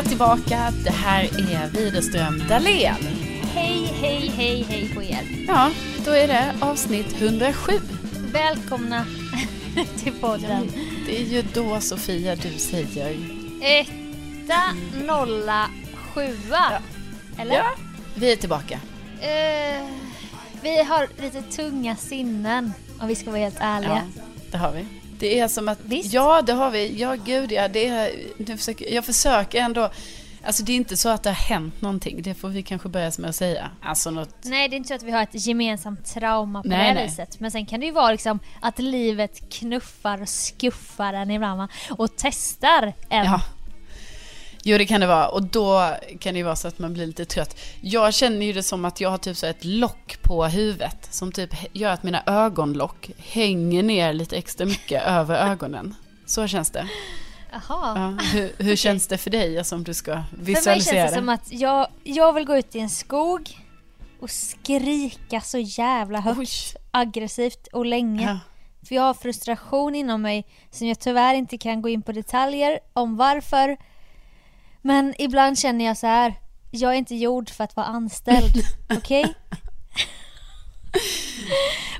är tillbaka. Det här är Widerström Dahlén. Hej, hej, hej, hej på er. Ja, då är det avsnitt 107. Välkomna till podden. Det är ju då Sofia du säger. Etta, nolla, sjua. Eller? Ja, vi är tillbaka. Eh, vi har lite tunga sinnen om vi ska vara helt ärliga. Ja, det har vi. Det är som att... Visst? Ja, det har vi. Ja, gud ja. Det är, nu försöker, jag försöker ändå... Alltså det är inte så att det har hänt någonting. Det får vi kanske börja med att säga. Alltså något... Nej, det är inte så att vi har ett gemensamt trauma på Nej, det nej. viset. Men sen kan det ju vara liksom att livet knuffar och skuffar en ibland va? och testar en. Ja. Jo, det kan det vara. Och då kan det ju vara så att man blir lite trött. Jag känner ju det som att jag har typ så ett lock på huvudet som typ gör att mina ögonlock hänger ner lite extra mycket över ögonen. Så känns det. Jaha. Ja, hur, hur känns det för dig, alltså, om du ska För mig visualisera känns det som att jag, jag vill gå ut i en skog och skrika så jävla högt, Oj. aggressivt och länge. Ja. För jag har frustration inom mig som jag tyvärr inte kan gå in på detaljer om varför. Men ibland känner jag så här. Jag är inte gjord för att vara anställd. Okej?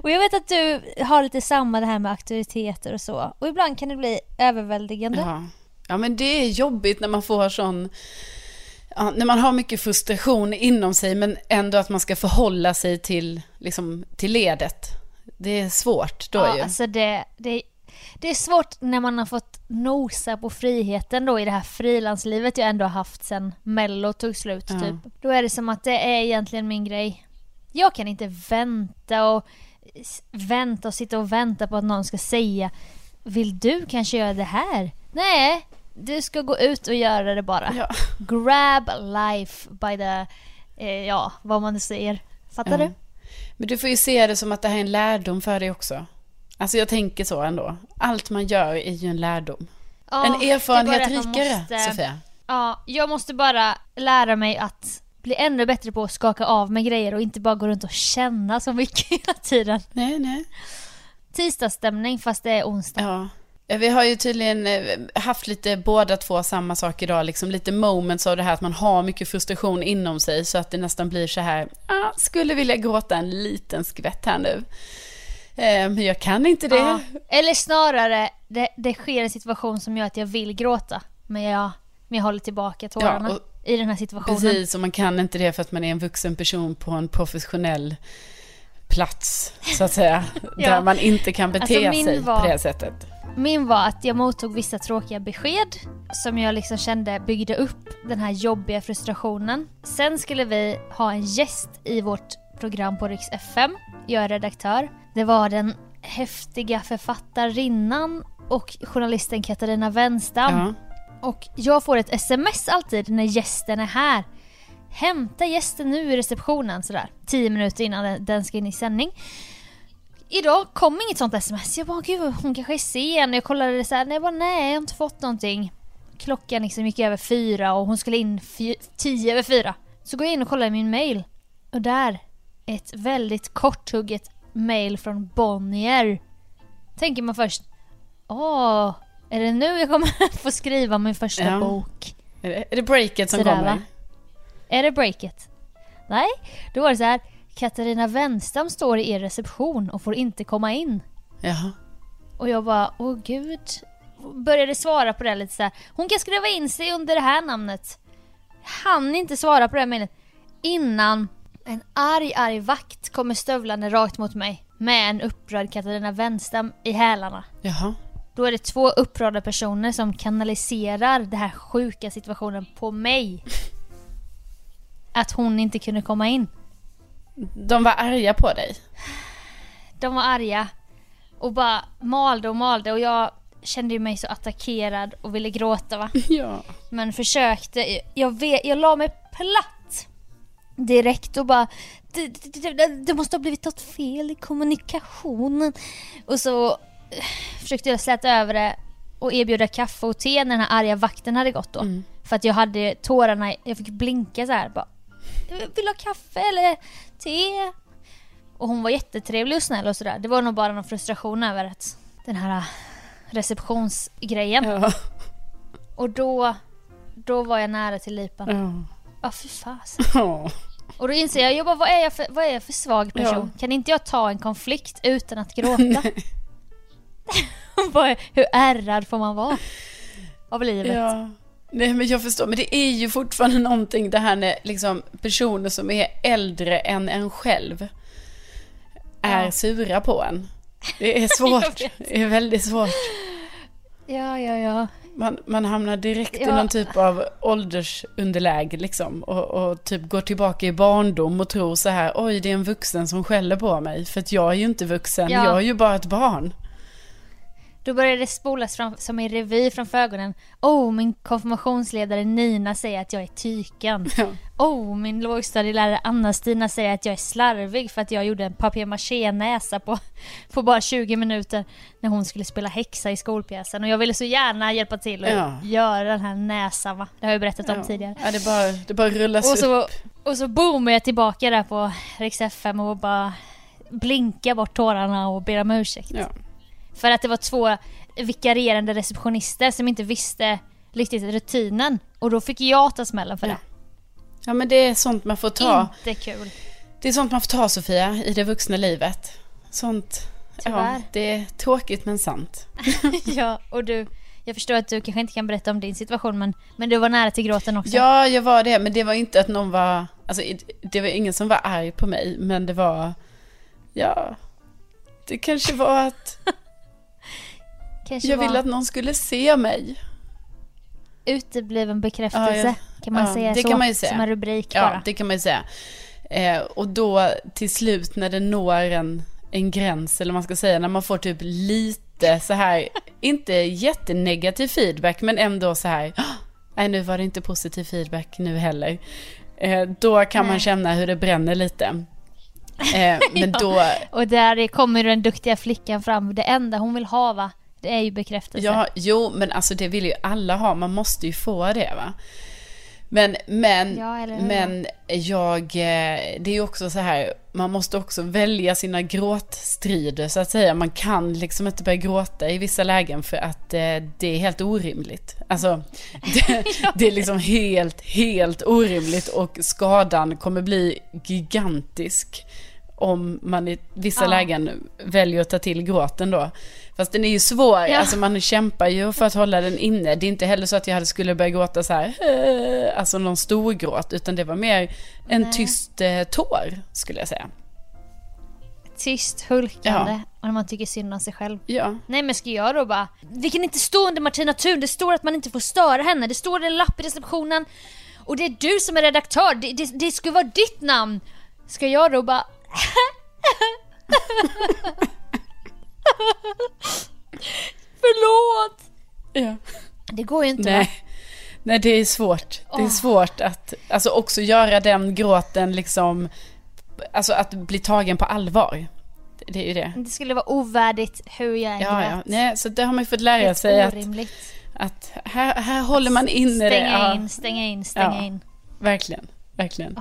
och jag vet att du har lite samma det här med auktoriteter och så. Och ibland kan det bli överväldigande. Ja. ja, men det är jobbigt när man får sån... Ja, när man har mycket frustration inom sig men ändå att man ska förhålla sig till, liksom, till ledet. Det är svårt då ja, ju. Alltså det, det, det är svårt när man har fått nosa på friheten då i det här frilanslivet jag ändå har haft sen mello tog slut Ja. typ. Då är det som att det är egentligen min grej. Jag kan inte vänta och vänta och sitta och vänta på att någon ska säga Vill du kanske göra det här? Nej, du ska gå ut och göra det bara. Ja. Grab life by the, eh, ja vad man nu säger. Fattar Ja. du? Men du får ju se det som att det här är en lärdom för dig också. Alltså jag tänker så ändå. Allt man gör är ju en lärdom. Ja, en erfarenhet rikare, måste- Sofia. Ja, jag måste bara lära mig att bli ännu bättre på att skaka av med grejer och inte bara gå runt och känna så mycket hela tiden. Nej, nej. Tisdagsstämning fast det är onsdag. Ja. Ja, Vi har ju tydligen eh, haft lite båda två samma sak idag, liksom lite moments av det här att man har mycket frustration inom sig så att det nästan blir så här, ah, skulle vilja gråta en liten skvätt här nu. Eh, Men jag kan inte det. Ja. Eller snarare, det, det sker en situation som gör att jag vill gråta. Men jag, men jag håller tillbaka tårarna Ja, i den här situationen. Precis, och man kan inte det för att man är en vuxen person på en professionell plats, så att säga. Ja. Där man inte kan bete Alltså, sig var- på det sättet. Min var att jag mottog vissa tråkiga besked som jag liksom kände byggde upp den här jobbiga frustrationen. Sen skulle vi ha en gäst i vårt program på Riks FM. Jag är redaktör. Det var den häftiga författarinnan och journalisten Katarina Wenstam. Ja. Och jag får ett sms alltid när gästen är här. Hämta gästen nu i receptionen sådär. Tio minuter innan den- ska in i sändning. Idag kom inget sånt sms. Jag bara gud hon kanske är sen. Jag kollade det såhär. Nej jag bara nej jag har inte fått någonting. Klockan liksom gick över fyra och hon skulle in tio över fyra. Så går jag in och kollar i min mail. Och där ett väldigt korthugget mail från Bonnier. Tänker man först. Åh, är det nu jag kommer få skriva min första Ja. bok? Är det, är det breaket som Sådär, kommer? va? Är det breaket? Nej, då var det så här. Katarina Wenstam står i er reception och får inte komma in. Jaha. Och jag bara, åh gud. Började svara på det lite så här. Hon kan skriva in sig under det här namnet. Han inte svara på det här mejlet innan en arg, arg vakt kommer stövlande rakt mot mig med en upprörd Katarina Wenstam i hälarna. Jaha. Då är det två upprörda personer som kanaliserar den här sjuka situationen på mig. Att hon inte kunde komma in. De var arga på dig? De var arga och bara malde och malde och jag kände mig så attackerad och ville gråta va. Ja. Men försökte, jag, vet, jag la mig platt direkt och bara det, det, det, måste ha blivit något fel i kommunikationen. Och så eh, försökte jag släta över det och erbjuda kaffe och te när den här arga vakten hade gått då. Mm. För att jag hade tårarna, jag fick blinka så här bara. Vill du ha kaffe eller te? Och hon var jättetrevlig och snäll och sådär. Det var nog bara någon frustration över att den här receptionsgrejen. Ja. Och då, då var jag nära till lipan. Ja. Ja, fy fasen. Ja. Och då inser jag, jag bara, vad är jag för, vad är jag för svag person? Kan inte jag ta en konflikt utan att gråta? Hur ärrad får man vara av livet? Ja. Nej, men jag förstår, men det är ju fortfarande någonting det här när liksom personer som är äldre än en själv är Ja. sura på en. Det är svårt. Det är väldigt svårt. ja, ja. ja. Man, man hamnar direkt i Ja. någon typ av åldersunderläge liksom. Och, och typ går tillbaka i barndom och tror så här, oj det är en vuxen som skäller på mig. För att jag är ju inte vuxen, Ja. jag är ju bara ett barn. Då börjar det spolas fram, som i revy framför ögonen. Oh, min konfirmationsledare Nina säger att jag är tyken. Ja. Oh, min lågstadielärare Anna-Stina säger att jag är slarvig för att jag gjorde en papier-maché-näsa på, på bara 20 minuter när hon skulle spela häxa i skolpjäsen. Och jag ville så gärna hjälpa till att Ja. göra den här näsan va? Det har jag berättat om Ja. tidigare. Ja, det bara, det bara rullas Och upp. så, och så boomar jag tillbaka där på Rix FM och bara blinkar bort tårarna och ber om ursäkt. Ja. För att det var två vikarierande receptionister som inte visste riktigt rutinen. Och då fick jag ta smällen för Ja. det. ja, men det är sånt man får ta. Inte kul. Det är sånt man får ta Sofia i det vuxna livet. Sånt, ja, Tyvärr. det är tråkigt men sant. ja, och du, jag förstår att du kanske inte kan berätta om din situation men, men du var nära till gråten också. Ja, jag var det, men det var inte att någon var, alltså det var ingen som var arg på mig, men det var, ja, det kanske var att Kanske jag var ville att någon skulle se mig. utebliven bekräftelse. Ja, ja. Kan man Ja, säga det så? kan man ju säga. Som en rubrik Ja, bara. det kan man ju säga. Eh, och då till slut när det når en, en gräns, eller man ska säga, när man får typ lite så här, inte jättenegativ feedback, men ändå så här, "Ah, nej nu var det inte positiv feedback nu heller. Eh, då kan man Nej. känna hur det bränner lite. Eh, men då, Och där kommer den duktiga flickan fram. Det enda hon vill ha va? Det är ju bekräftelse. ja, jo, men alltså det vill ju alla ha, man måste ju få det va. Men, men, Ja, men jag, eh, det är ju också så här, man måste också välja sina gråtstrider så att säga. Man kan liksom inte börja gråta i vissa lägen för att eh, det är helt orimligt. Alltså, det, det är liksom helt, helt orimligt och skadan kommer bli gigantisk om man i vissa Ja. lägen väljer att ta till gråten då. Fast den är ju svår, Ja. alltså man kämpar ju för att hålla den inne. Det är inte heller så att jag skulle börja gråta så här, "Eh", alltså någon stor gråt, utan det var mer en Nej. tyst eh, tår, skulle jag säga. Tyst, hulkande. Ja. Och när man tycker synd om sig själv. Ja, Nej men ska jag då bara... Vi kan inte stå under Martina Thun, det står att man inte får störa henne. Det står en lapp i receptionen. Och det är du som är redaktör, det, det, det ska vara ditt namn. Ska jag då bara... Förlåt! ja. Det går ju inte va? Nej. Nej, det är svårt. Det är svårt att, alltså också göra den gråten liksom, alltså att bli tagen på allvar. Det är ju det. Det skulle vara ovärdigt hur jag än Ja, ja. Nej, så det har man ju fått lära Helt sig att, orimligt. att här, här håller man inne det. Stänga in, stänga in, stänga Ja. in. verkligen, verkligen.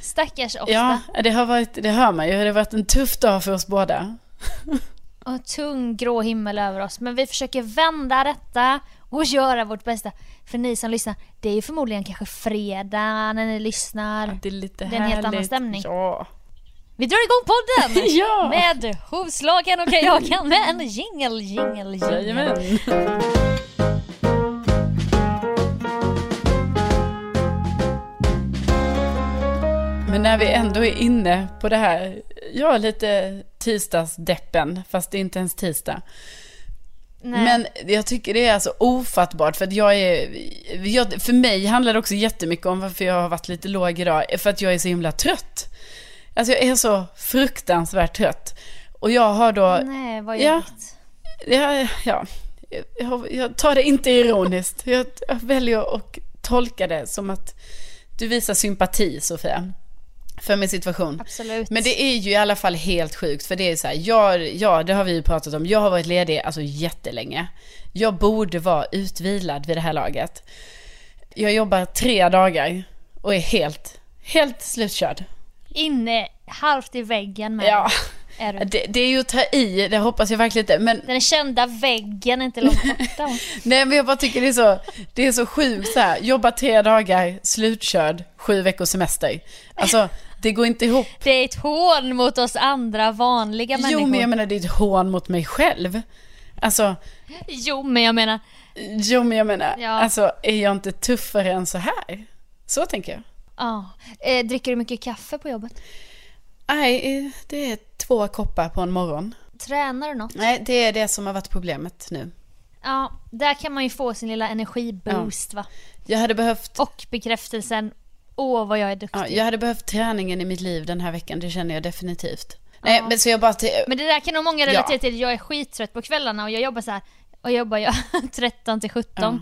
Stackars ofta. Ja, det har varit, det hör man ju. Det har varit en tuff dag för oss båda. och tung grå himmel över oss. Men vi försöker vända detta och göra vårt bästa. För ni som lyssnar, det är ju förmodligen kanske fredag när ni lyssnar. Det är lite Det är en helt annan stämning. Ja. Vi drar igång podden! Ja. Med hovslagen och kajaken med en jingel, jingel, jingel. Men när vi ändå är inne på det här, ja lite tisdagsdeppen, fast det är inte ens tisdag. Nej. Men jag tycker det är alltså ofattbart för att jag är, jag, för mig handlar det också jättemycket om varför jag har varit lite låg idag, för att jag är så himla trött. Alltså jag är så fruktansvärt trött. Och jag har då, Nej, vad Ja. ja, ja jag, jag tar det inte ironiskt. Jag, jag väljer att tolka det som att du visar sympati Sofia, för min situation. Absolut. Men det är ju i alla fall helt sjukt för det är så här, jag, ja det har vi ju pratat om, jag har varit ledig alltså jättelänge. Jag borde vara utvilad vid det här laget. Jag jobbar tre dagar och är helt, helt slutkörd. Inne halvt i väggen med. Ja, är du. Det, det är ju att ta i, det hoppas jag verkligen inte. Men Den kända väggen är inte långt borta. Nej men jag bara tycker det är så, det är så sjukt så här. jobba tre dagar, slutkörd, sju veckors semester. Alltså det går inte ihop. Det är ett hån mot oss andra vanliga människor. Jo men jag menar det är ett hån mot mig själv. Alltså, Jo, men jag menar, jo men jag menar, Ja. alltså är jag inte tuffare än så här? Så tänker jag. ja. Eh, dricker du mycket kaffe på jobbet? Nej, eh, det är två koppar på en morgon. Tränar du något? Nej, det är det som har varit problemet nu. Ja, där kan man ju få sin lilla energiboost va? Jag hade behövt, Och bekräftelsen, åh vad jag är duktig. ja, jag hade behövt träningen i mitt liv den här veckan, det känner jag definitivt. Nej, men så jag bara... Till, Men det där kan nog många Ja. relatera till. Jag är skittrött på kvällarna och jag jobbar så här. Och jobbar jag 13 till 17. Ja.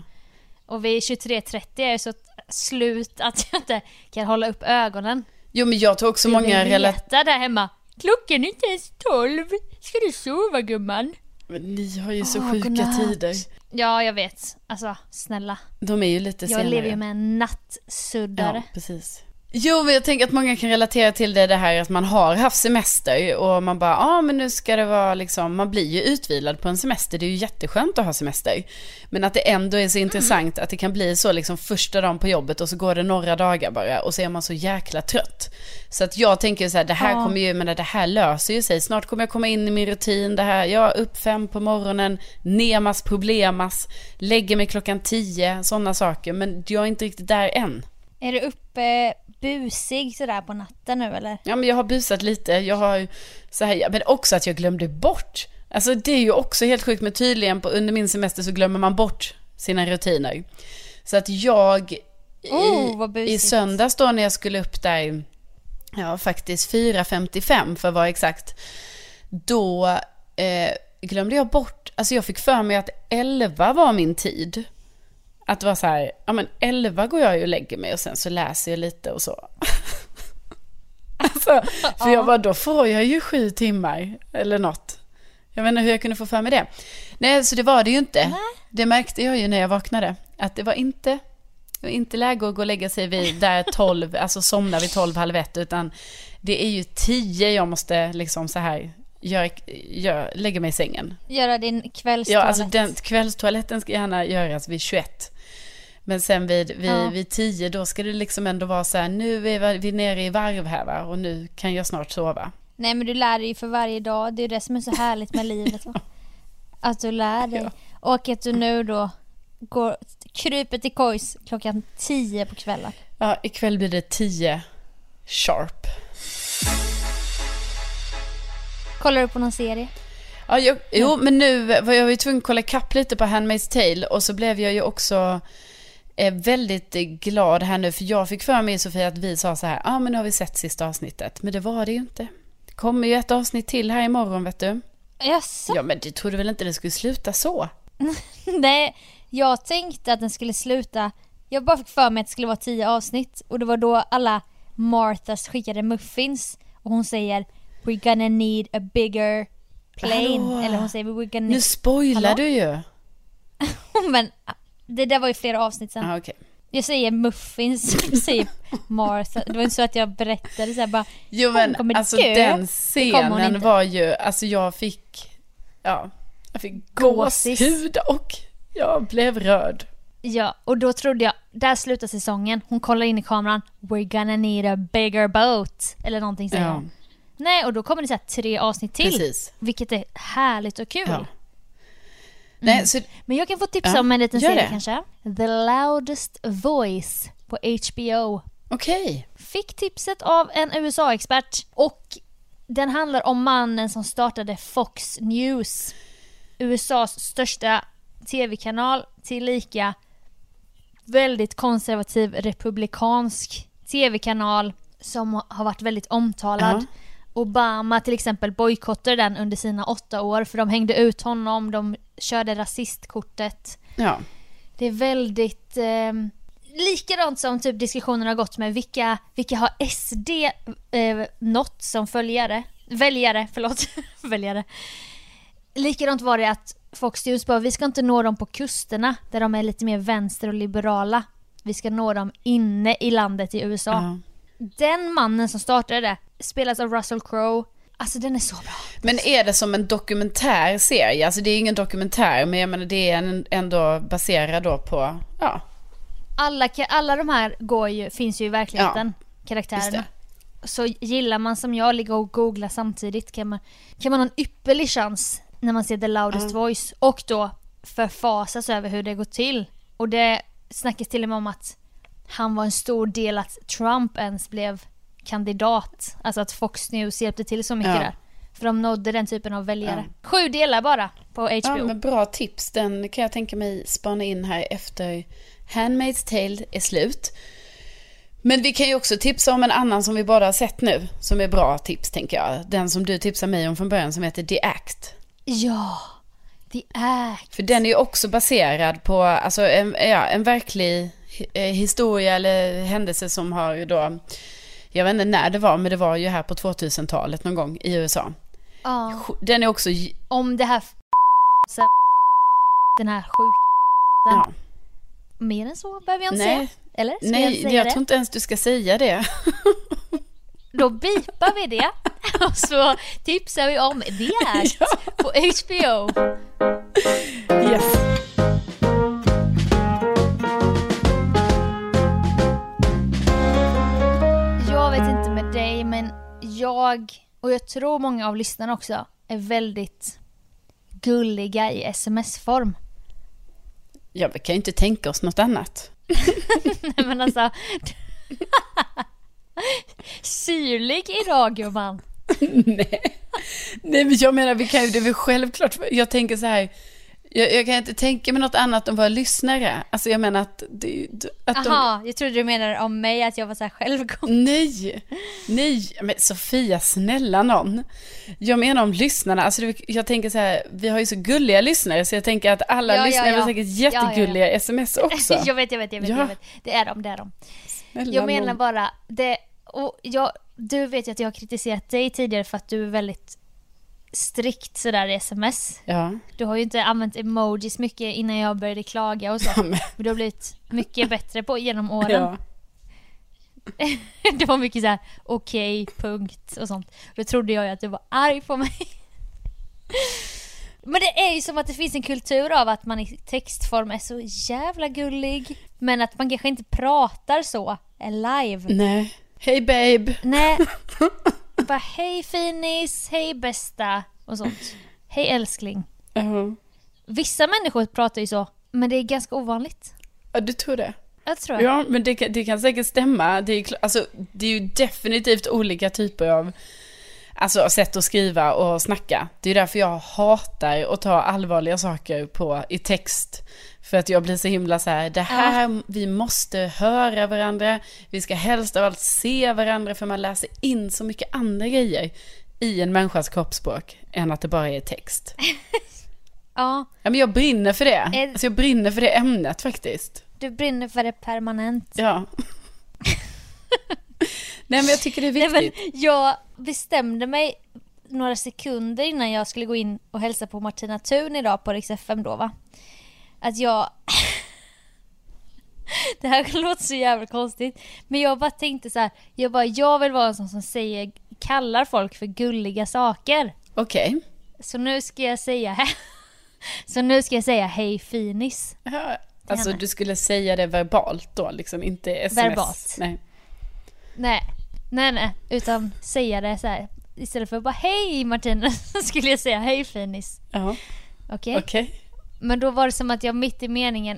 Och vid 23.30 är jag så slut att jag inte kan hålla upp ögonen. jo men jag tror också många Vi relaterar där hemma. Klockan är inte ens 12. Ska du sova gumman? Men ni har ju så Åh, sjuka godnatt. tider. Ja, jag vet. Alltså, snälla. De är ju lite Jag senare. lever ju med en nattsuddare. Ja, precis. Jo, men jag tänker att många kan relatera till det, det här att man har haft semester och man bara, ja ah, men nu ska det vara liksom, man blir ju utvilad på en semester, det är ju jätteskönt att ha semester. Men att det ändå är så intressant att det kan bli så liksom första dagen på jobbet och så går det några dagar bara och så är man så jäkla trött. Så att jag tänker så här, det här Ja. kommer ju, men det här löser ju sig, snart kommer jag komma in i min rutin, det här, jag är upp fem på morgonen, nemas problemas, lägger mig klockan tio, sådana saker, men jag är inte riktigt där än. Är du uppe busig sådär på natten nu eller? Ja, men jag har busat lite. Jag har så här, men också att jag glömde bort. Alltså det är ju också helt sjukt, men tydligen på, under min semester så glömmer man bort sina rutiner. Så att jag i, Oh, i söndags då när jag skulle upp där, ja faktiskt 4.55 för att vara exakt, då eh, glömde jag bort, alltså jag fick för mig att 11 var min tid. Att det var så här, ja men 11 går jag ju och lägger mig och sen så läser jag lite och så. alltså, för jag bara, då får jag ju sju timmar eller något. Jag vet inte hur jag kunde få för mig det. Nej, så det var det ju inte. Det märkte jag ju när jag vaknade. Att det var inte, det var inte läge att gå och lägga sig vid där 12, alltså somna vid 12, halv ett, utan det är ju 10 jag måste liksom så här, gör, gör, lägga mig i sängen. Göra din Ja, kvällstoalett. alltså den, kvällstoaletten ska gärna göras vid 21. Men sen vid, vid, Ja. vid 10 då ska det liksom ändå vara så här, nu är vi nere i varv här va, och nu kan jag snart sova. Nej men du lär dig ju för varje dag. Det är det som är så härligt med livet. Va? Att du lär dig. Ja. Och att du nu då går, kryper till kojs klockan 10 på kvällen. Ja, ikväll blir det 10 sharp. Kollar du på någon serie? Ja, jag, jo, men nu var jag ju tvungen att kolla kapp lite på Handmaid's Tale och så blev jag ju också eh, väldigt eh, glad här nu för jag fick för mig Sofia att vi sa så här, ja ah, men nu har vi sett sista avsnittet, men det var det ju inte. Det kommer ju ett avsnitt till här imorgon vet du. Jaså? Ja men du trodde väl inte det skulle sluta så? Nej, jag tänkte att den skulle sluta. Jag bara fick för mig att det skulle vara 10 avsnitt. Och det var då alla Marthas skickade muffins. Och hon säger We're gonna need a bigger plane. Hallå? Eller hon säger We're gonna Nu need... spoilar Hallå? du ju. Men det där var ju flera avsnitt sen. Ja, okej. Jag säger muffins, jag säger Martha. Det var inte så att jag berättade så här bara Jo Hon men kommer alltså dö. den hon scenen var ju, alltså jag fick, ja, jag fick Gåsis. gåshud och jag blev rörd. Ja, och då trodde jag, där slutar säsongen. Hon kollar in i kameran. We're gonna need a bigger boat. Eller någonting säger Ja, hon. Nej, och då kommer det så tre avsnitt till. precis. Vilket är härligt och kul. Ja. Nej, så, Men jag kan få tipsa Ja, om en liten serie kanske. The Loudest Voice på HBO. okej. Fick tipset av en USA-expert och den handlar om mannen som startade Fox News. USAs största tv-kanal tillika väldigt konservativ republikansk tv-kanal som har varit väldigt omtalad. Ja. Obama till exempel bojkottade den under sina åtta år för de hängde ut honom, de körde rasistkortet. Ja. Det är väldigt eh, likadant som typ diskussionen har gått med vilka, vilka har SD eh, nått som följare, väljare, förlåt, väljare. Likadant var det att Fox News bara, vi ska inte nå dem på kusterna där de är lite mer vänster och liberala. Vi ska nå dem inne i landet i USA. Ja. Den mannen som startade det spelas av Russell Crowe. Alltså den är så bra. Men är det som en dokumentär serie? Alltså det är ingen dokumentär, men jag menar det är en, ändå baserad då på, ja, Alla, alla de här går ju, finns ju i verkligheten, karaktärerna. Så gillar man som jag ligga och googla samtidigt kan man, kan man ha en ypperlig chans när man ser The Loudest Voice och då förfasas över hur det går till. Och det snackas till och med om att han var en stor del att Trump ens blev kandidat. Alltså att Fox News hjälpte till så mycket Ja. där. För de nådde den typen av väljare. Sju delar bara på HBO. Ja, men bra tips. Den kan jag tänka mig spana in här efter Handmaid's Tale är slut. Men vi kan ju också tipsa om en annan som vi båda har sett nu, som är bra tips tänker jag. Den som du tipsade mig om från början som heter The Act. Ja, The Act. För den är ju också baserad på alltså, en, ja, en verklig historia eller händelse som har ju då, jag vet inte när det var, men det var ju här på 2000-talet någon gång i USA. Ja. Den är också, Om det här den här sjuk ja, Mer än så behöver jag inte nej, säga. Eller? Ska jag nej, säga jag det? tror inte ens du ska säga det. Då bipar vi det. Och så tipsar vi om The Act Ja. på HBO. Yes. Jag, och jag tror många av lyssnarna också, är väldigt gulliga i sms-form. Ja, vi kan ju inte tänka oss något annat. Nej men alltså... Syrlig idag gumman. Nej. Nej, men jag menar, vi kan ju, det är väl självklart. Jag tänker så här, jag, jag kan inte tänka mig något annat än våra lyssnare. Alltså jag menar att, det, att de... Aha, jag trodde du menade om mig att jag var så här självgod. Nej, nej, men Sofia, snälla någon. Jag menar om lyssnarna, alltså det, jag tänker så här, vi har ju så gulliga lyssnare så jag tänker att alla Ja, ja, lyssnare är ja. säkert Ja, ja, ja. jättegulliga sms också. jag vet, jag vet, jag vet, Ja. jag vet. Det är de, det är de. Snälla Jag menar nån. bara, det, och jag, du vet ju att jag har kritiserat dig tidigare för att du är väldigt strikt sådär i sms. Ja, Du har ju inte använt emojis mycket innan jag började klaga och så. Ja, men- Men du har blivit mycket bättre på genom åren. ja. Det var mycket så här: okej, punkt och sånt. Då trodde jag ju att du var arg på mig. Men det är ju som att det finns en kultur av att man i textform är så jävla gullig. Men att man kanske inte pratar så live. Nej. Hej babe. Nej. Bara hej finis, hej bästa och sånt. Hej älskling. Ja. Vissa människor pratar ju så, men det är ganska ovanligt. Ja, du tror det? Jag tror. Ja, men det det kan säkert stämma. Det är, alltså, det är ju definitivt olika typer av alltså, sätt att skriva och snacka. Det är därför jag hatar att ta allvarliga saker på, i text. För att jag blir så himla så här, det här, vi måste höra varandra, vi ska helst av allt se varandra, för man läser in så mycket andra grejer i en människas kroppsspråk, än att det bara är text. Ja, Ja, men jag brinner för det. Är- Alltså jag brinner för det ämnet faktiskt. du brinner för det permanent. Ja. Nej, men jag tycker det är Nej, viktigt. men jag bestämde mig några sekunder innan jag skulle gå in och hälsa på Martina Thun idag på Rix FM då va. Att jag... Det här låter så jävla konstigt. Men jag bara tänkte så här. Jag bara, jag vill vara en sån som säger, kallar folk för gulliga saker. Okej. Så nu ska jag säga Så nu ska jag säga hej finis. Alltså henne. du skulle säga det verbalt då, liksom inte sms? Verbalt. Nej. Nej, nej, nej, utan säga det så här. Istället för bara hej Martina, så skulle jag säga hej finis. Ja, Okej? okej. Men då var det som att jag mitt i meningen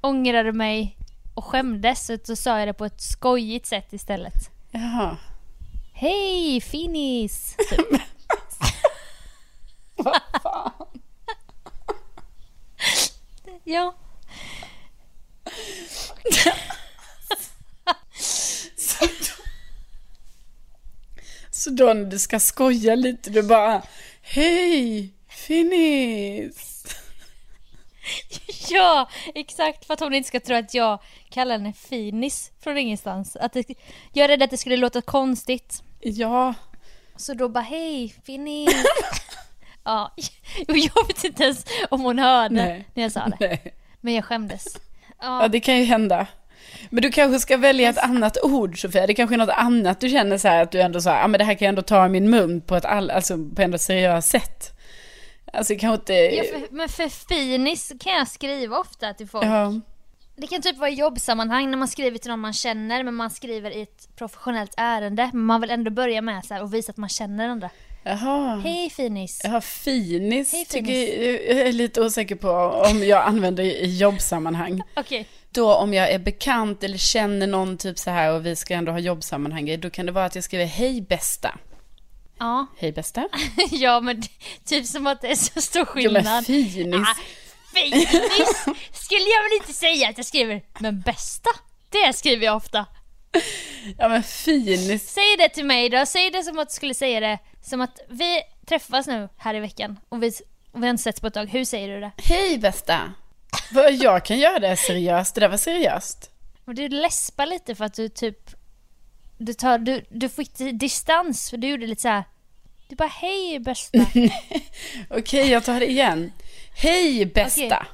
ångrade mig och skämdes, så då sa jag det på ett skojigt sätt istället. Jaha. Hej finis! Typ. Vad fan. Ja. Så då, så då när du ska skoja lite, du bara Hej, finis! Ja, exakt för att hon inte ska tro att jag kallar henne finis från ingenstans. Att det, jag är rädd att det skulle låta konstigt. Ja, Så då bara hej finis! ja, jag vet inte ens om hon hörde Nej. när jag sa det. nej. Men jag skämdes. Ja, Ja, det kan ju hända. Men du kanske ska välja ett annat ord Sofia. Det kanske är något annat du känner så här att du ändå så här, ja men det här kan jag ändå ta i min mun på ett all, alltså på ändå seriöst sätt. Alltså kanske inte... Ja, för, men för finis kan jag skriva ofta till folk. Ja. Det kan typ vara i jobbsammanhang när man skriver till någon man känner men man skriver i ett professionellt ärende. Men man vill ändå börja med så och visa att man känner den andra. Jaha. Hej finis. Ja, finis, Hej, tycker finis. jag, jag är lite osäker på om jag använder i jobbsammanhang. Okej. Då om jag är bekant eller känner någon typ så här och vi ska ändå ha jobbsammanhang, då kan det vara att jag skriver hej bästa. Ja. Hej bästa. ja men typ som att det är så stor Jo men skillnad. finis. Ah, finis skulle jag väl inte säga att jag skriver. Men bästa, det skriver jag ofta. Ja men finis. Säg det till mig då, säg det som att du skulle säga det. Som att vi träffas nu här i veckan och vi, och vi har inte setts på ett tag. Hur säger du det? Hej bästa. Jag kan göra det seriöst, det där var seriöst. Och du läspar lite för att du typ... Du, tar, du, du fick distans för du gjorde lite så här. Du bara hej bästa. Okej, jag tar det igen. Hej bästa.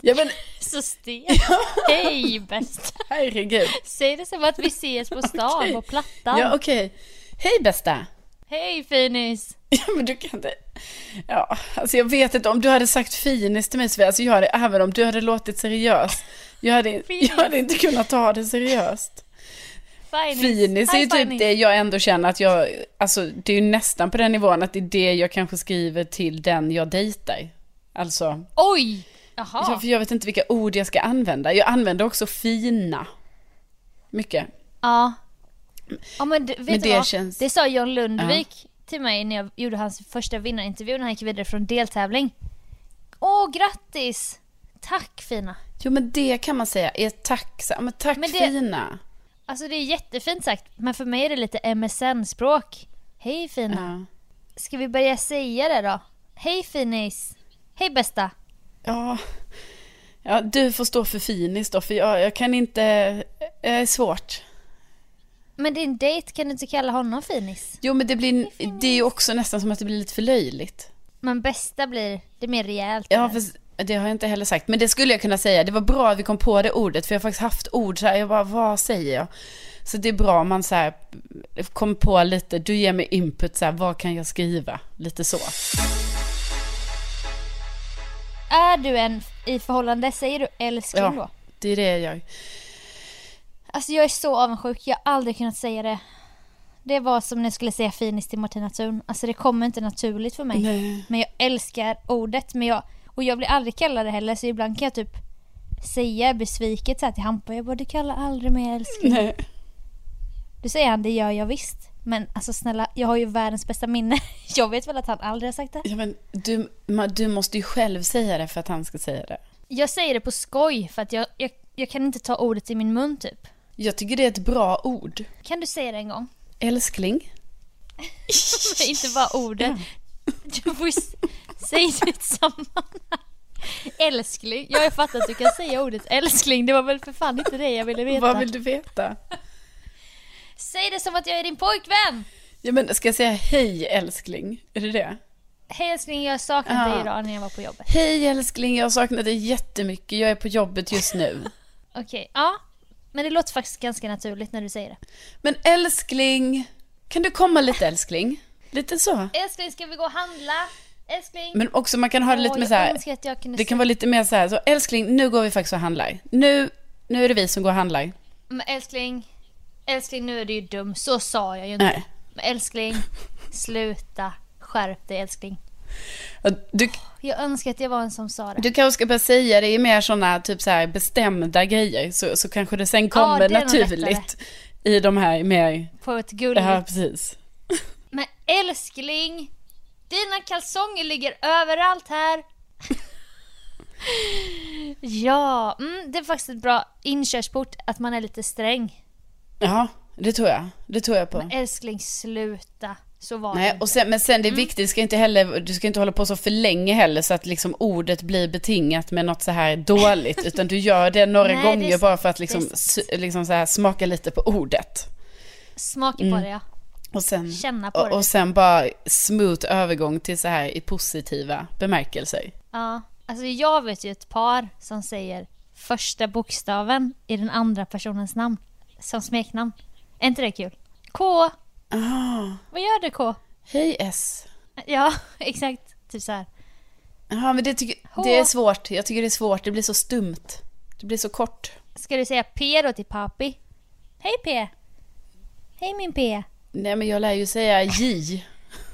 Ja men så stel. Hej bästa. herregud. Säg det som att vi ses på stan Okej. på Plattan. Ja okej. Hej bästa. Hej finis. Ja men du kan inte. Ja, alltså jag vet inte om du hade sagt finis till mig Sofia, alltså jag hade, även om du hade låtit seriös. Jag hade, jag hade inte kunnat ta det seriöst. Finis. Finis är ju typ finis. det jag ändå känner att jag, alltså det är ju nästan på den nivån att det är det jag kanske skriver till den jag dejtar. Alltså, Oj! Jaha. ja, för jag vet inte vilka ord jag ska använda. Jag använder också fina. Mycket. Ja. Ja men vet Men du det vad? känns- Det sa John Lundvik till mig när jag gjorde hans första vinnarintervju när han gick vidare från deltävling. Åh grattis! Tack fina. Jo men det kan man säga är tack, ja, men tack Men det- fina. Alltså det är jättefint sagt men för mig är det lite MSN-språk. Hej fina. Ja. Ska vi börja säga det då? Hej finis. Hej bästa. Ja. ja, du får stå för finis då, för jag, jag kan inte, det är svårt. Men din dejt kan du inte kalla honom finis? Jo men det blir, det är ju också nästan som att det blir lite för löjligt. Men bästa blir, det är mer rejält. Ja, fast det har jag inte heller sagt. Men det skulle jag kunna säga. Det var bra att vi kom på det ordet. För jag har faktiskt haft ord så här. Jag bara, vad säger jag? Så det är bra om man så här kom på lite. Du ger mig input så här. Vad kan jag skriva? Lite så. Är du en i förhållande, säger du älskling Ja. då? Det är det jag gör. Alltså jag är så avundsjuk, jag har aldrig kunnat säga det. Det var som när jag skulle säga finis till Martina Thun. Alltså det kommer inte naturligt för mig. Nej. Men jag älskar ordet. Men jag, och jag blir aldrig kallad heller så ibland kan jag typ säga besviket så här till Hampa. Jag bara du kallar aldrig mig älskling. Nej. Då säger han det gör jag visst. Men alltså snälla, jag har ju världens bästa minne. Jag vet väl att han aldrig har sagt det. Ja, men du, du måste ju själv säga det för att han ska säga det. Jag säger det på skoj för att jag, jag, jag kan inte ta ordet i min mun typ. Jag tycker det är ett bra ord. Kan du säga det en gång? Älskling. inte bara ordet. Du får ju s- säga det i ett sammanhang. Älskling. Ja, jag fattar att du kan säga ordet älskling. Det var väl för fan inte det jag ville veta. Vad vill du veta? Säg det som att jag är din pojkvän. Ja, men ska jag säga hej älskling? Är det det? Hej älskling, jag saknat Ja. dig idag när jag var på jobbet. Hej älskling, jag saknat dig jättemycket. Jag är på jobbet just nu. Okej, ja. Men det låter faktiskt ganska naturligt när du säger det. Men älskling, kan du komma lite älskling? Lite så. Älskling, ska vi gå och handla? Älskling. Men också man kan ha det lite Åh, mer så här. Det kan vara lite mer så här, så älskling, nu går vi faktiskt och handlar. Nu, nu är det vi som går och handlar. Men älskling, älskling nu är du ju dum. Så sa jag ju inte. Nej. Men älskling, sluta. Skärp dig älskling. Du, Jag önskar att jag var en som sa det. du kanske ska börja säga det i mer sådana typ så här bestämda grejer. Så, så kanske det sen kommer det är nog naturligt i de här mer, På ett gulligt. ja precis. Men älskling, dina kalsonger ligger överallt här. ja, mm, det är faktiskt ett bra inkörsport att man är lite sträng. Ja, det tror jag. Det tror jag på. Men älskling, sluta. Så var det Nej, inte. och sen, men sen Mm. det är viktigt, du ska inte heller, du ska inte hålla på så för länge heller så att liksom ordet blir betingat med något så här dåligt, utan du gör det några Nej, det gånger sant. bara för att Det liksom, liksom så här smaka lite på ordet. Smaka Mm. på det ja. Och sen, Känna på och, det. och sen bara smooth övergång till så här i positiva bemärkelser. Ja, alltså jag vet ju ett par som säger första bokstaven i den andra personens namn som smeknamn. Är inte det kul? K. Ah, Vad gör du K? hej S. Ja, exakt. Typ så här. Ja, men det, tycker, det är svårt. Jag tycker det är svårt. Det blir så stumt. Det blir så kort. Ska du säga P då till papi? Hej P. Hej min P. Nej, men jag lär ju säga J.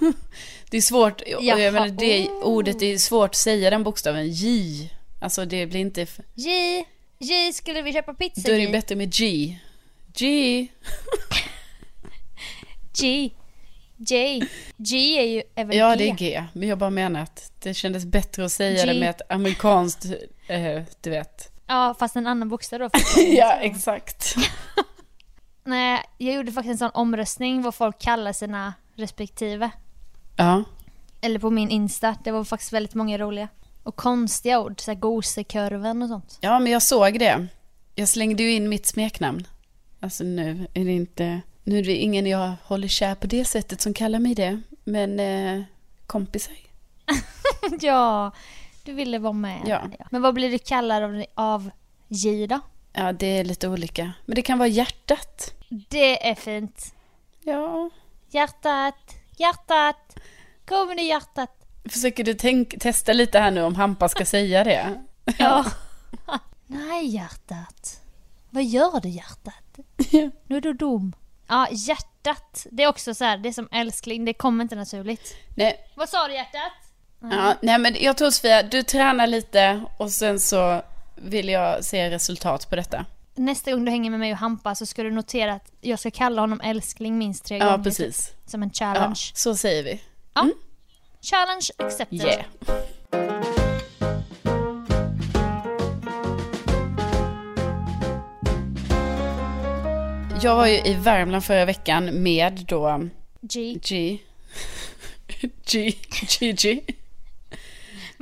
Det är svårt. Jaha, Jag menar, det oh. ordet är svårt att säga den bokstaven. J. Alltså det blir inte... J. J, skulle vi köpa pizza Då är det bättre med G. G. G. J. G är ju även Ja, G. det är G. Men jag bara menar att det kändes bättre att säga G. det med ett amerikanskt, eh, du vet. Ja, fast en annan bokstav då. ja, exakt. Nej, jag gjorde faktiskt en sån omröstning vad folk kallar sina respektive. Ja. Eller på min Insta. Det var faktiskt väldigt många roliga. Och konstiga ord, såhär gosekurven och sånt. ja, men jag såg det. Jag slängde ju in mitt smeknamn. Alltså nu är det inte... Nu är det ingen jag håller kär på det sättet som kallar mig det. Men eh, kompisar. ja, du ville vara med. Ja. Men vad blir du kallad av, av J då? Ja, det är lite olika. Men det kan vara hjärtat. Det är fint. Ja. Hjärtat, hjärtat. Kom nu hjärtat. Försöker du tänk, testa lite här nu om Hampa ska säga det? Ja. Nej hjärtat. Vad gör du hjärtat? Nu är du dum. Ja, hjärtat. Det är också så här, det är som älskling, det kommer inte naturligt. Nej, Vad sa du hjärtat? ja, nej, men jag tror Sofia, du tränar lite och sen så vill jag se resultat på detta. Nästa gång du hänger med mig och Hampa så ska du notera att jag ska kalla honom älskling minst tre Ja, gånger. precis. typ, Som en Ja, challenge. så säger vi. Challenge accepted. Yeah. Jag var ju i Värmland förra veckan med då G. G. G. G. G.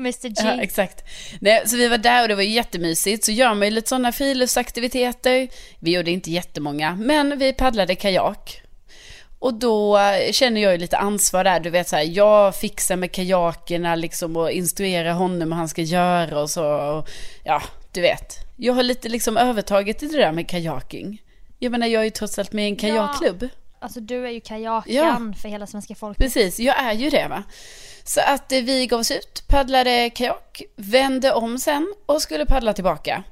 Mr G. Ja, exakt. Nej, så vi var där och det var jättemysigt. Så gör man ju lite sådana friluftsaktiviteter. Vi gjorde inte jättemånga, men vi paddlade kajak. Och då känner jag ju lite ansvar där. Du vet så här, jag fixar med kajakerna liksom och instruerar honom vad han ska göra och så. Och, ja, du vet. Jag har lite liksom övertaget i det där med kajaking. Jag menar, jag är ju trots allt med i en kajakklubb. Alltså du är ju kajakan Ja. för hela svenska folket. Precis, jag är ju det va. Så att eh, vi gav oss ut, paddlade kajak, vände om sen och skulle paddla tillbaka.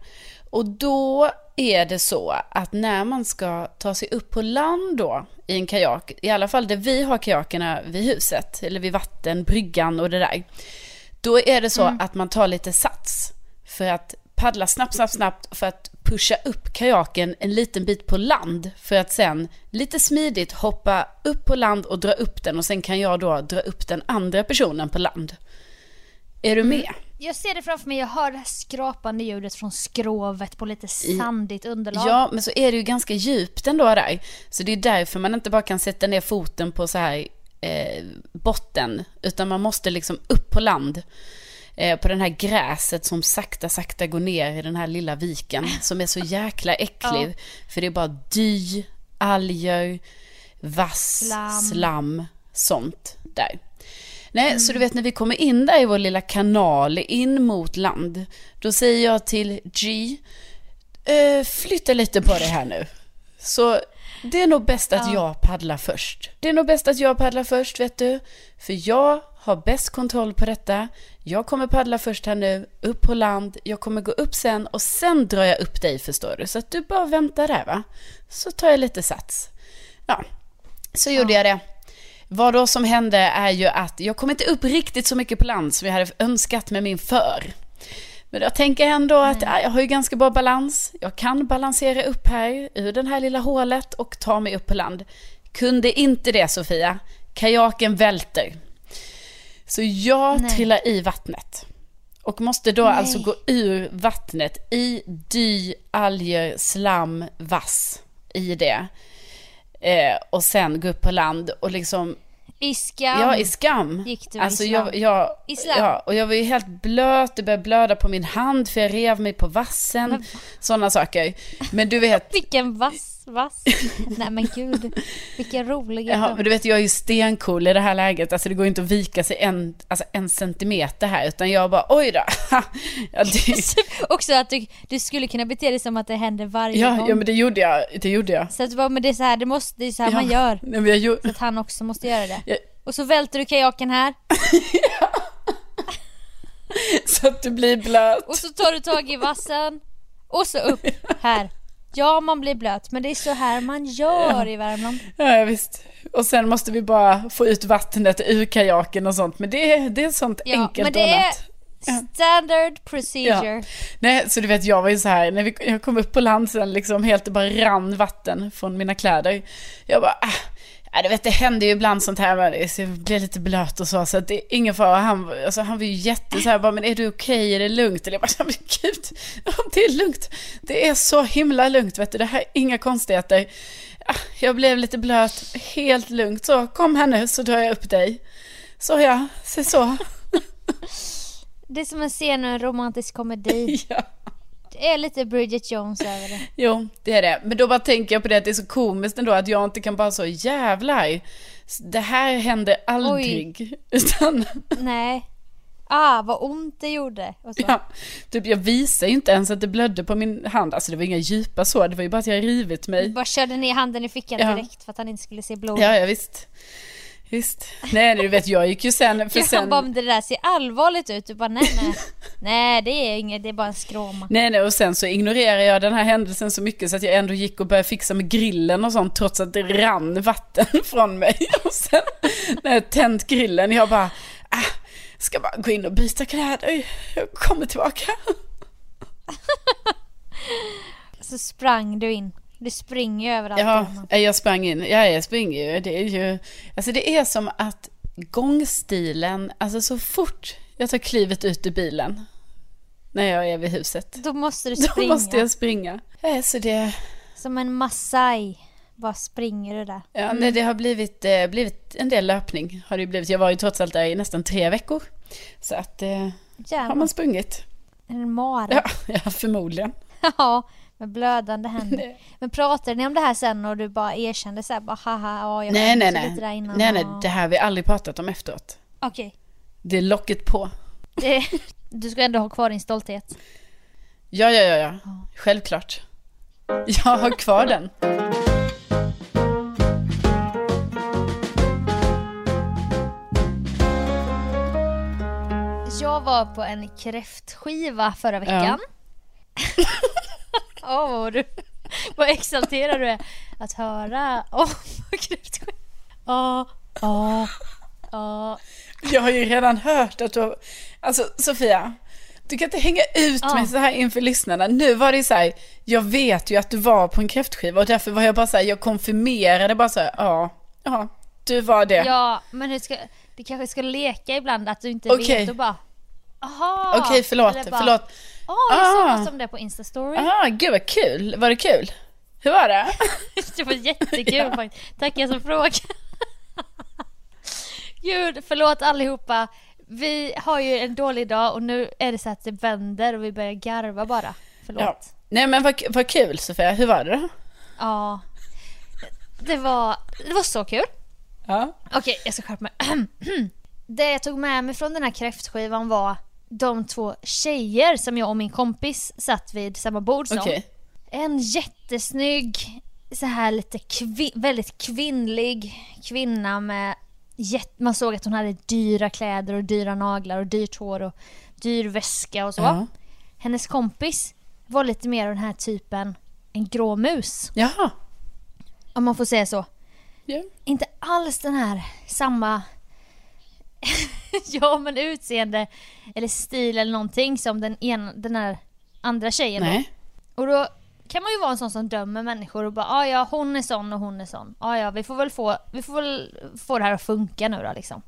Och då är det så att när man ska ta sig upp på land då i en kajak, i alla fall där vi har kajakerna vid huset, eller vid vatten, bryggan och det där. Då är det så att man tar lite sats för att paddla snabbt, snabbt, snabbt för att pusha upp kajaken en liten bit på land för att sen lite smidigt hoppa upp på land och dra upp den och sen kan jag då dra upp den andra personen på land. Är du med? Jag ser det framför mig, jag hör det här skrapande ljudet från skrovet på lite sandigt underlag. Ja, men så är det ju ganska djupt ändå där. Så det är därför man inte bara kan sätta ner foten på så här eh, botten, utan man måste liksom upp på land. Eh, på den här gräset som sakta, sakta går ner i den här lilla viken som är så jäkla äcklig. För det är bara dy, alger, vass, Slam. slam, sånt där. Nej, så du vet när vi kommer in där i vår lilla kanal in mot land, då säger jag till G, eh, flytta lite på det här nu. Så det är nog bäst att jag paddlar först. Det är nog bäst att jag paddlar först, vet du. För jag har bäst kontroll på detta. Jag kommer paddla först här nu, upp på land. Jag kommer gå upp sen och sen drar jag upp dig, förstår du. Så att du bara väntar där, va. Så tar jag lite sats. Ja, så gjorde jag det. Vad då som hände är ju att jag kom inte upp riktigt så mycket på land som jag hade önskat med min för. Men jag tänker ändå att ja, jag har ju ganska bra balans. Jag kan balansera upp här ur det här lilla hålet och ta mig upp på land. Kunde inte det Sofia. Kajaken välter. Så jag Nej. trillar i vattnet. Och måste då Nej. alltså gå ur vattnet i dy, alger, slam, vass i det. Eh, och sen gå upp på land och liksom I skam. Ja, i skam. Gick du i alltså, slam? jag, jag, I? Ja, och jag var ju helt blöt, det började blöda på min hand för jag rev mig på vassen. Sådana saker. Men du vet, Vilken vass. Vass. Nej men gud, vilken rolig Ja, men du vet, jag är ju stencool i det här läget. Alltså det går ju inte att vika sig en, alltså, en centimeter här, utan jag bara oj då. ja, det, Också att du, du skulle kunna bete dig som att det händer varje ja, gång. ja, men det gjorde jag. Det gjorde jag. Så att, men det är så här, det, måste, det är så här Ja, man gör. Nej, men jag gjorde, Så att han också måste göra det. Ja. Och så välter du kajaken här så att du blir blöt. och så tar du tag i vassen och så upp här. Ja, man blir blöt, men det är så här man gör i Värmland. Ja, ja, visst. Och sen måste vi bara få ut vattnet ur kajaken och sånt. Men det, är- det är sånt Ja, enkelt men det är standard procedure. Nej, så du vet, jag var ju så här, när vi, jag kom upp på land sen, liksom helt, det bara rann vatten från mina kläder. Jag bara, ah, ja, du vet, det händer ju ibland sånt här, men det- blev lite blöt och så, så att det är ingen fara. Han, alltså, han var ju jätte så här, bara, men är du okej, är det lugnt? Eller jag bara, men gud, det är lugnt. Det är så himla lugnt, vet du, det här är inga konstigheter. Ah, Jag blev lite blöt, helt lugnt, så kom här nu så drar jag upp dig. Så ja, se så. Det är som en scen ur en romantisk komedi. ja. Är lite Bridget Jones över det. Jo, det är det. Men då bara tänker jag på det att det är så komiskt ändå att jag inte kan bara så jävlar. Det här händer aldrig. Utan, Nej. Ah, vad ont det gjorde. Ja, typ jag visar ju inte ens att det blödde på min hand. Alltså det var inga djupa så, det var ju bara att jag rivit mig. Bara körde ner handen i fickan Ja. direkt för att han inte skulle se blod. Ja, ja visst. Visst. Nej, du vet jag gick ju sen, för Jag sen... bara, "Men det där ser allvarligt ut. Du bara, nej nej. nej, det är inget, det är bara en skråma. Nej, nej, och sen så ignorerar jag den här händelsen så mycket så att jag ändå gick och började fixa med grillen och sånt trots att det rann vatten från mig. Och sen när jag tänt grillen, jag bara, ah, ska bara gå in och byta kläder, jag kommer tillbaka. Så sprang du in. Du springer ju överallt. Ja, Emma. jag sprang in, ja, jag springer ju, det är ju, alltså det är som att gångstilen, alltså så fort jag tar klivet ut ur bilen, när jag är vid huset, Då måste du då springa. måste jag springa. Ja, så det, Som en massaj. Bara springer du där. Ja, nej, det har blivit, eh, blivit en del löpning. Har det blivit. Jag var ju trots allt där i nästan tre veckor. Så att eh, har man sprungit. En mara. Ja, ja förmodligen. Ja, med blödande händer. Men pratade ni om det här sen och du bara erkände så här, bara haha, ja jag Nej, nej, nej. lite där innan. Nej, nej, och- det här har vi aldrig pratat om efteråt. Okej. Det är locket på. Det- Du ska ändå ha kvar din stolthet. Ja, ja, ja, ja. Självklart. Jag har kvar den. Jag var på en kräftskiva förra veckan. Åh, vad du vad exalterad du är att höra om kräftskiva. Ja, ja, ja. Jag har ju redan hört att du har... Alltså, Sofia. Du kan inte hänga ut mig så här inför lyssnarna. Nu var det så här, jag vet ju att du var på en kräftskiva och därför var jag bara så här, jag konfirmerade bara så här, ja, ja, du var det. Ja, men hur ska, du kanske ska leka ibland att du inte Okej. vet och bara Aha! Okej, förlåt, Eller bara, förlåt. Åh, jag såg Ah. något om det på Insta-story. Ah, gud vad kul. Var det kul? Hur var det? Det var jättekul Ja. faktiskt. Tackar som frågar. Gud, förlåt allihopa. Vi har ju en dålig dag och nu är det så att det vänder och vi börjar garva bara. Förlåt. Ja. Ja. Nej men vad, vad kul Sofia, hur var det då? Det var, det var så kul. Ja. Okej, jag ska skärpa mig. Det jag tog med mig från den här kräftskivan var de två tjejer som jag och min kompis satt vid samma bord som. Okej. En jättesnygg, så här lite kvi- väldigt kvinnlig kvinna med man såg att hon hade dyra kläder och dyra naglar och dyrt hår och dyr väska och så. Ja. Hennes kompis var lite mer av den här typen, en grå mus. Jaha. Om man får säga så. Ja. Inte alls den här samma ja men utseende eller stil eller någonting som den, ena, den här andra tjejen då. Nej. Och då kan man ju vara en sån som dömer människor och bara ah, ja hon är sån och hon är sån. Ah, ja vi får väl få, vi får väl få det här att funka nu då liksom.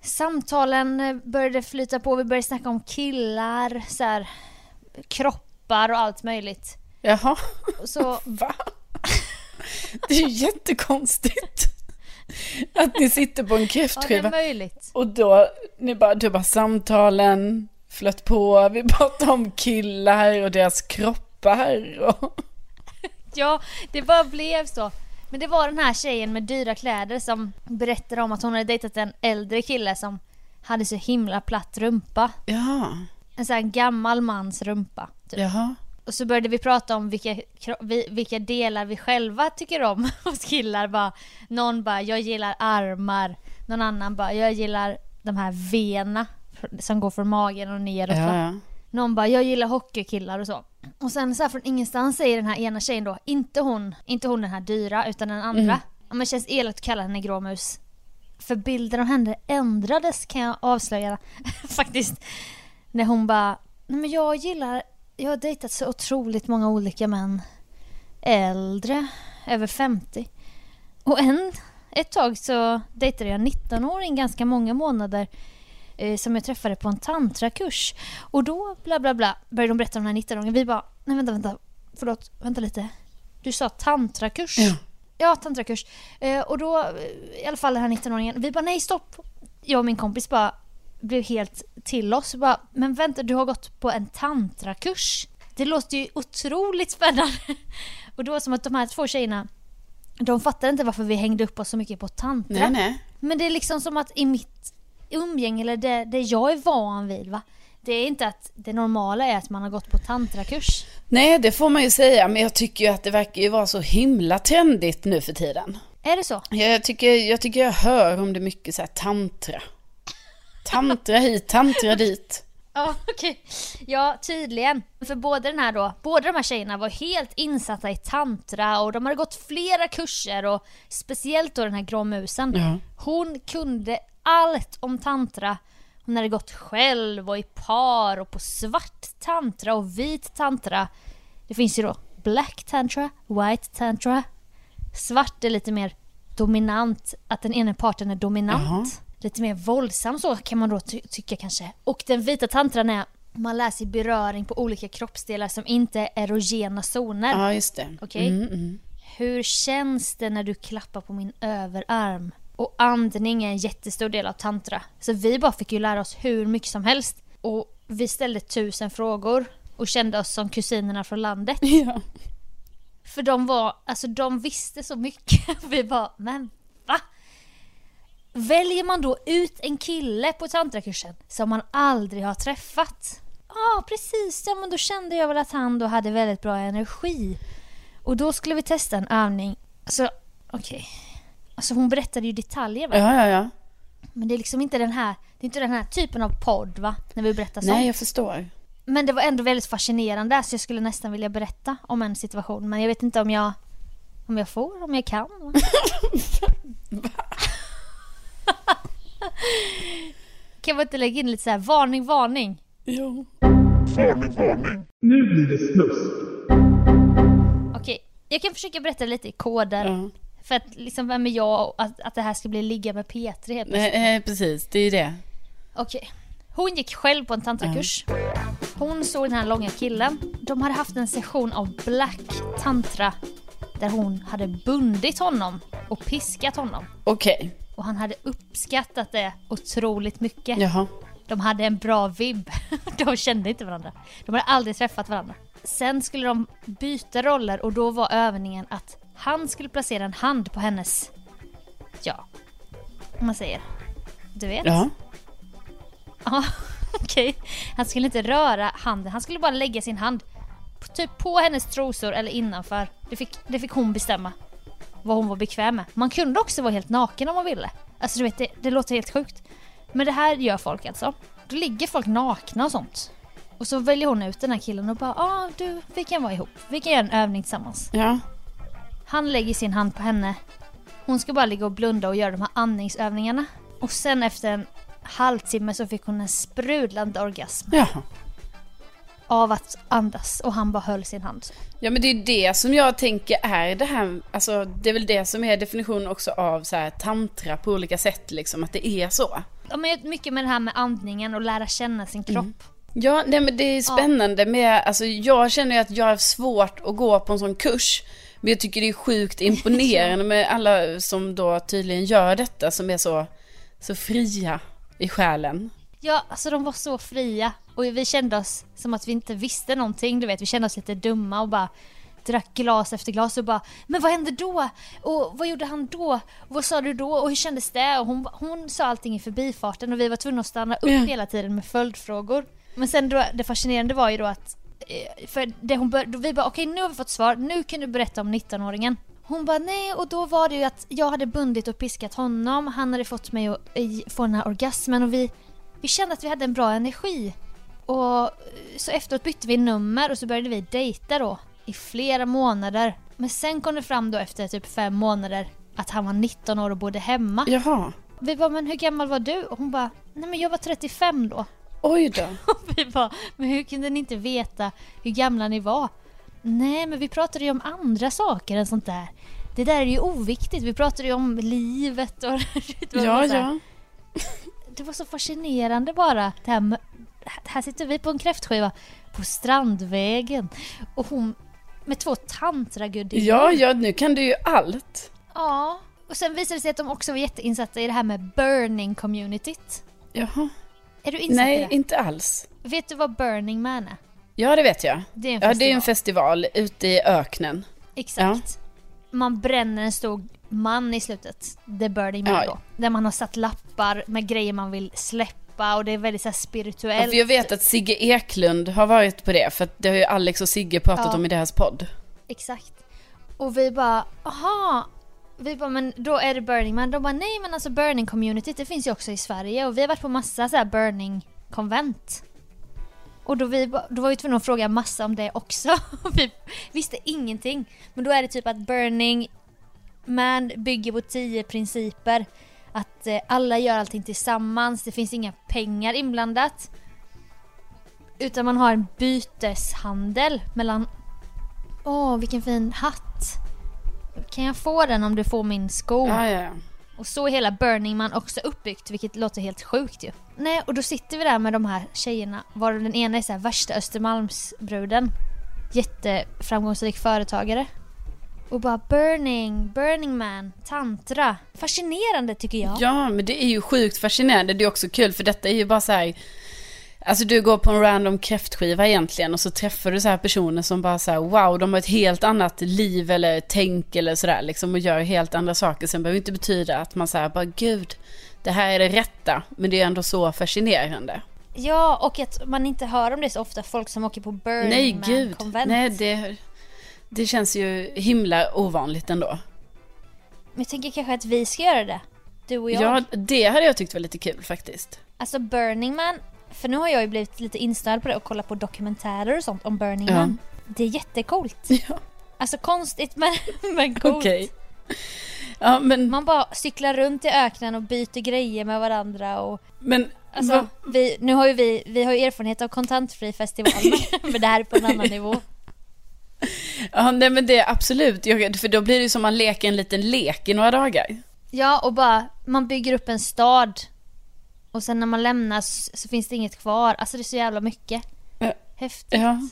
Samtalen eh, började flyta på, vi började snacka om killar, så här, kroppar och allt möjligt. Jaha. Så Va? Det är ju jättekonstigt. Att ni sitter på en ja, kräftskiva möjligt. och då, ni bara, du bara samtalen flöt på, vi pratade om killar och deras kroppar och... ja, det bara blev så. Men det var den här tjejen med dyra kläder som berättade om att hon hade dejtat en äldre kille som hade så himla platt rumpa. Ja. En sån här gammal mans rumpa. Typ. Jaha. Och så började vi prata om vilka, vilka delar vi själva tycker om hos killar. Bara, någon bara, jag gillar armar. Någon annan bara, jag gillar de här vena som går från magen och neråt. Ja, ja. Någon bara, jag gillar hockeykillar och så. Och sen så här från ingenstans säger den här ena tjejen då, inte hon, inte hon den här dyra utan den andra. Mm. Men det känns elakt att kalla henne gråmus. För bilden av henne ändrades kan jag avslöja faktiskt. När hon bara, nej men jag gillar, jag har dejtat så otroligt många olika män. Äldre, över 50. Och en, ett tag så dejtade jag en 19-åring ganska många månader eh, som jag träffade på en tantrakurs. Och då bla bla bla började de berätta om den här 19-åringen. Vi bara, nej vänta vänta, förlåt, vänta lite. Du sa tantrakurs? Ja. Ja, tantrakurs. Eh, och då, eh, i alla fall den här 19-åringen, vi bara nej stopp. Jag och min kompis bara blev helt till oss. Bara, men vänta, du har gått på en tantrakurs? Det låter ju otroligt spännande. Och det var som att de här två tjejerna, de fattade inte varför vi hängde upp oss så mycket på tantra. Nej, nej. Men det är liksom som att i mitt umgänge, eller det, det jag är van vid va. Det är inte att det normala är att man har gått på tantrakurs. Nej, det får man ju säga, men jag tycker ju att det verkar ju vara så himla trendigt nu för tiden. Är det så? Jag tycker jag, tycker jag hör om det mycket så här tantra. Tantra hit, tantra dit. Ja, okej. Ja, tydligen. För både den här då, båda de här tjejerna var helt insatta i tantra och de hade gått flera kurser och speciellt då den här gråmusen. Ja. Hon kunde allt om tantra. Hon hade gått själv och i par och på svart tantra och vit tantra. Det finns ju då black tantra, white tantra. Svart är lite mer dominant, att den ena parten är dominant. Lite mer våldsam så kan man då ty- tycka kanske. Och den vita tantran är man lär sig beröring på olika kroppsdelar som inte är erogena zoner. Ja, just det. Okej. Mm, mm. Hur känns det när du klappar på min överarm? Och andning är en jättestor del av tantra. Så vi bara fick ju lära oss hur mycket som helst. Och vi ställde tusen frågor och kände oss som kusinerna från landet. Ja. För de var, alltså de visste så mycket. Vi bara, men va? Väljer man då ut en kille på tantrakursen som man aldrig har träffat? Ja, precis. Ja, men då kände jag väl att han då hade väldigt bra energi. Och då skulle vi testa en övning. Alltså, okej. Alltså hon berättade ju detaljer va? ja, ja, ja. Men det är liksom inte den här, det är inte den här typen av podd va? När vi berättar sånt. Nej, jag förstår. Men det var ändå väldigt fascinerande så jag skulle nästan vilja berätta om en situation men jag vet inte om jag om jag får, om jag kan. kan man inte lägga in lite så här varning, varning? Jo. Nu blir det snusk. Okej, jag kan försöka berätta lite i koder. Ja. För att liksom, vem är jag och att, att det här ska bli ligga med P3 helt. Nej, eh, precis. Det är ju det. Okej. Hon gick själv på en tantrakurs. Hon såg den här långa killen. De hade haft en session av black tantra där hon hade bundit honom och piskat honom. Okej. Och han hade uppskattat det otroligt mycket. Jaha. De hade en bra vibb. De kände inte varandra. De hade aldrig träffat varandra. Sen skulle de byta roller och då var övningen att han skulle placera en hand på hennes... Ja, om man säger. Du vet? Ja. Ja, okej. Han skulle inte röra handen, han skulle bara lägga sin hand typ på hennes trosor eller innanför. Det fick, det fick hon bestämma. Vad hon var bekväm med. Man kunde också vara helt naken om man ville. Alltså du vet, det, det låter helt sjukt. Men det här gör folk alltså. Då ligger folk nakna och sånt. Och så väljer hon ut den här killen och bara ja ah, du, vi kan vara ihop. Vi kan göra en övning tillsammans. Ja. Han lägger sin hand på henne. Hon ska bara ligga och blunda och göra de här andningsövningarna. Och sen efter en halvtimme så fick hon en sprudlande orgasm Ja. Av att andas och han bara höll sin hand. Ja men det är det som jag tänker är det här, alltså det är väl det som är definitionen också av så här tantra på olika sätt liksom, att det är så. Ja, men mycket med det här med andningen och lära känna sin kropp. Ja, nej men det är spännande med, alltså jag känner ju att jag har svårt att gå på en sån kurs. Men jag tycker det är sjukt imponerande med alla som då tydligen gör detta, som är så, så fria i själen. Ja, alltså de var så fria och vi kände oss som att vi inte visste någonting, du vet. Vi kände oss lite dumma och bara drack glas efter glas och bara Men vad hände då? Och vad gjorde han då? Och vad sa du då? Och hur kändes det? Och hon, hon sa allting i förbifarten och vi var tvungna att stanna upp Ja. hela tiden med följdfrågor. Men sen då, det fascinerande var ju då att eh, för det hon bör, vi bara okej nu har vi fått svar, nu kan du berätta om 19-åringen. Hon bara nej och då var det ju att jag hade bundit och piskat honom, han hade fått mig att eh, få den här orgasmen och vi, vi kände att vi hade en bra energi. Och så efteråt bytte vi nummer och så började vi dejta då i flera månader. Men sen kom det fram då efter typ fem månader att han var 19 år och bodde hemma. Jaha. Vi bara men hur gammal var du? Och hon bara nej men jag var 35 då. Oj då. Och vi bara, men hur kunde ni inte veta hur gamla ni var? Nej, men vi pratade ju om andra saker än sånt där. Det där är ju oviktigt. Vi pratade ju om livet och... det var Ja, ja. Det var så fascinerande bara. Det här, här sitter vi på en kräftskiva på Strandvägen och hon med två tantragudinnor. Ja, ja, nu kan du ju allt. ja. Och sen visade det sig att de också var jätteinsatta i det här med burning-communityt. Jaha. Är du insatt i Nej, det? inte alls. Vet du vad Burning Man är? Ja, det vet jag. Det är en Ja, det är en festival. festival ute i öknen. Exakt. Man bränner en stor man i slutet. The Burning Man Ja. då. Där man har satt lappar med grejer man vill släppa och det är väldigt så här Ja, spirituellt. för jag vet att Sigge Eklund har varit på det, för att det har ju Alex och Sigge pratat Ja. om i deras podd. Exakt. Och vi bara, aha. Vi bara, men då är det Burning Man. De bara, nej men alltså Burning Community det finns ju också i Sverige och vi har varit på massa så här Burning konvent. Och då, vi, då var vi tvungna att fråga massa om det också. Vi visste ingenting. Men då är det typ att Burning Man bygger på tio principer. Att eh, alla gör allting tillsammans, det finns inga pengar inblandat. Utan man har en byteshandel mellan Åh, vilken fin hatt. Kan jag få den om du får min sko? Ja, ja, ja. Och så är hela Burning Man också uppbyggt, vilket låter helt sjukt ju. Nej, och då sitter vi där med de här tjejerna, varav den ena är så här värsta Östermalmsbruden. Jätteframgångsrik företagare. Och bara burning, burning man, tantra. Fascinerande tycker jag. Ja, men det är ju sjukt fascinerande. Det är också kul, för detta är ju bara så här... Alltså du går på en random kräftskiva egentligen och så träffar du så här personer som bara så här, wow, de har ett helt annat liv eller tänk eller sådär liksom och gör helt andra saker. Sen behöver det inte betyda att man säger bara gud, det här är det rätta. Men det är ändå så fascinerande. Ja, och att man inte hör om det så ofta, folk som åker på burning Nej, man gud. Nej, det, det känns ju himla ovanligt ändå. Men jag tänker kanske att vi ska göra det. Du och jag. Ja, det hade jag tyckt var lite kul faktiskt. Alltså Burning Man, för nu har jag ju blivit lite inställd på det och kollat på dokumentärer och sånt om Burning Ja. Man. Det är jättecoolt. Ja, Alltså konstigt men, men coolt. okej. Ja, men, Man bara cyklar runt i öknen och byter grejer med varandra och men alltså, vi, nu har ju vi, vi har ju erfarenhet av kontantfri festival men det här är på en annan nivå. Ja, nej men det är absolut. Jag, för då blir det som man leker en liten lek i några dagar. Ja och bara, man bygger upp en stad och sen när man lämnar så, finns det inget kvar. Alltså det är så jävla mycket. Ja. Häftigt. Ja.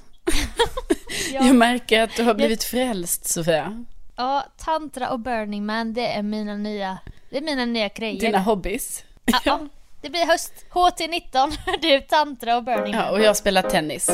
Ja. Jag märker att du har blivit frälst, Sofia. Ja, tantra och Burning Man det är mina nya, det är mina nya grejer. Dina hobbys. Ja, ja. Det blir höst HT19, du tantra och Burning Ja, Man. och jag spelar tennis.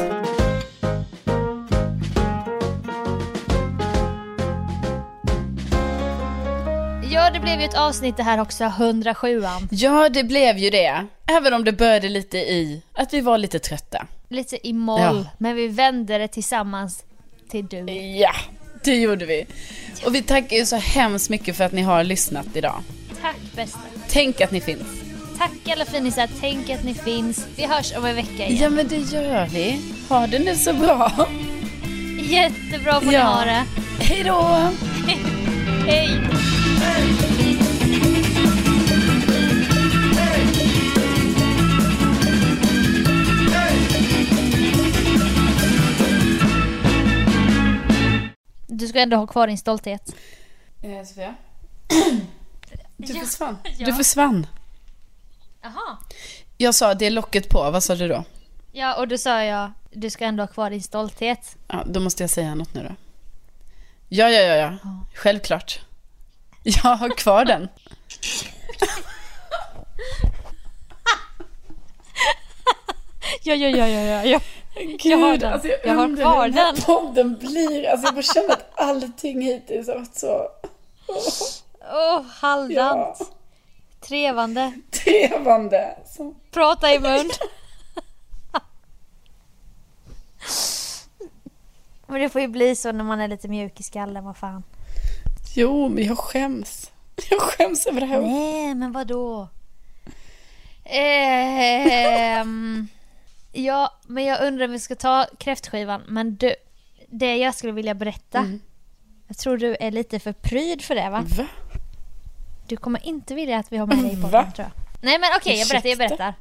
Ja, det blev ju ett avsnitt det här också, 107an. Ja, det blev ju det. Även om det började lite i att vi var lite trötta. Lite i moll, Ja. men vi vände det tillsammans till du. Ja, det gjorde vi. Och vi tackar ju så hemskt mycket för att ni har lyssnat idag. Tack bästa. Tänk att ni finns. Tack alla finisar, tänk att ni finns. Vi hörs om en vecka igen. Ja, men det gör vi. Ha det nu så bra. Jättebra får ni Ja. ha det. Hej då! Hej! Du ska ändå ha kvar din stolthet. Eh, Sofia? Du Ja, försvann. ja. Du försvann. Jaha. Jag sa det är locket på, vad sa du då? Ja, och då sa jag, du ska ändå ha kvar din stolthet. Ja, då måste jag säga något nu då. Ja, ja, ja, ja. Självklart. Jag har kvar den. Ja, ja, ja, ja, ja. Gud, Jag har den. Alltså jag, Jag har kvar den här den. podden blir. Alltså jag bara känner att allting hittills har varit så Åh, halvdant. ja, Trevande. trevande. Så. Prata i mun. Men det får ju bli så när man är lite mjuk i skallen, vad fan. Jo, men jag skäms. Jag skäms över det här. Nej, men vad då? Ehm, ja, men jag undrar om vi ska ta kräftskivan. Men du, det jag skulle vilja berätta. Mm. Jag tror du är lite för pryd för det va? Va? Du kommer inte vilja att vi har med dig i podden tror jag. Nej men okej, jag berättar, jag berättar.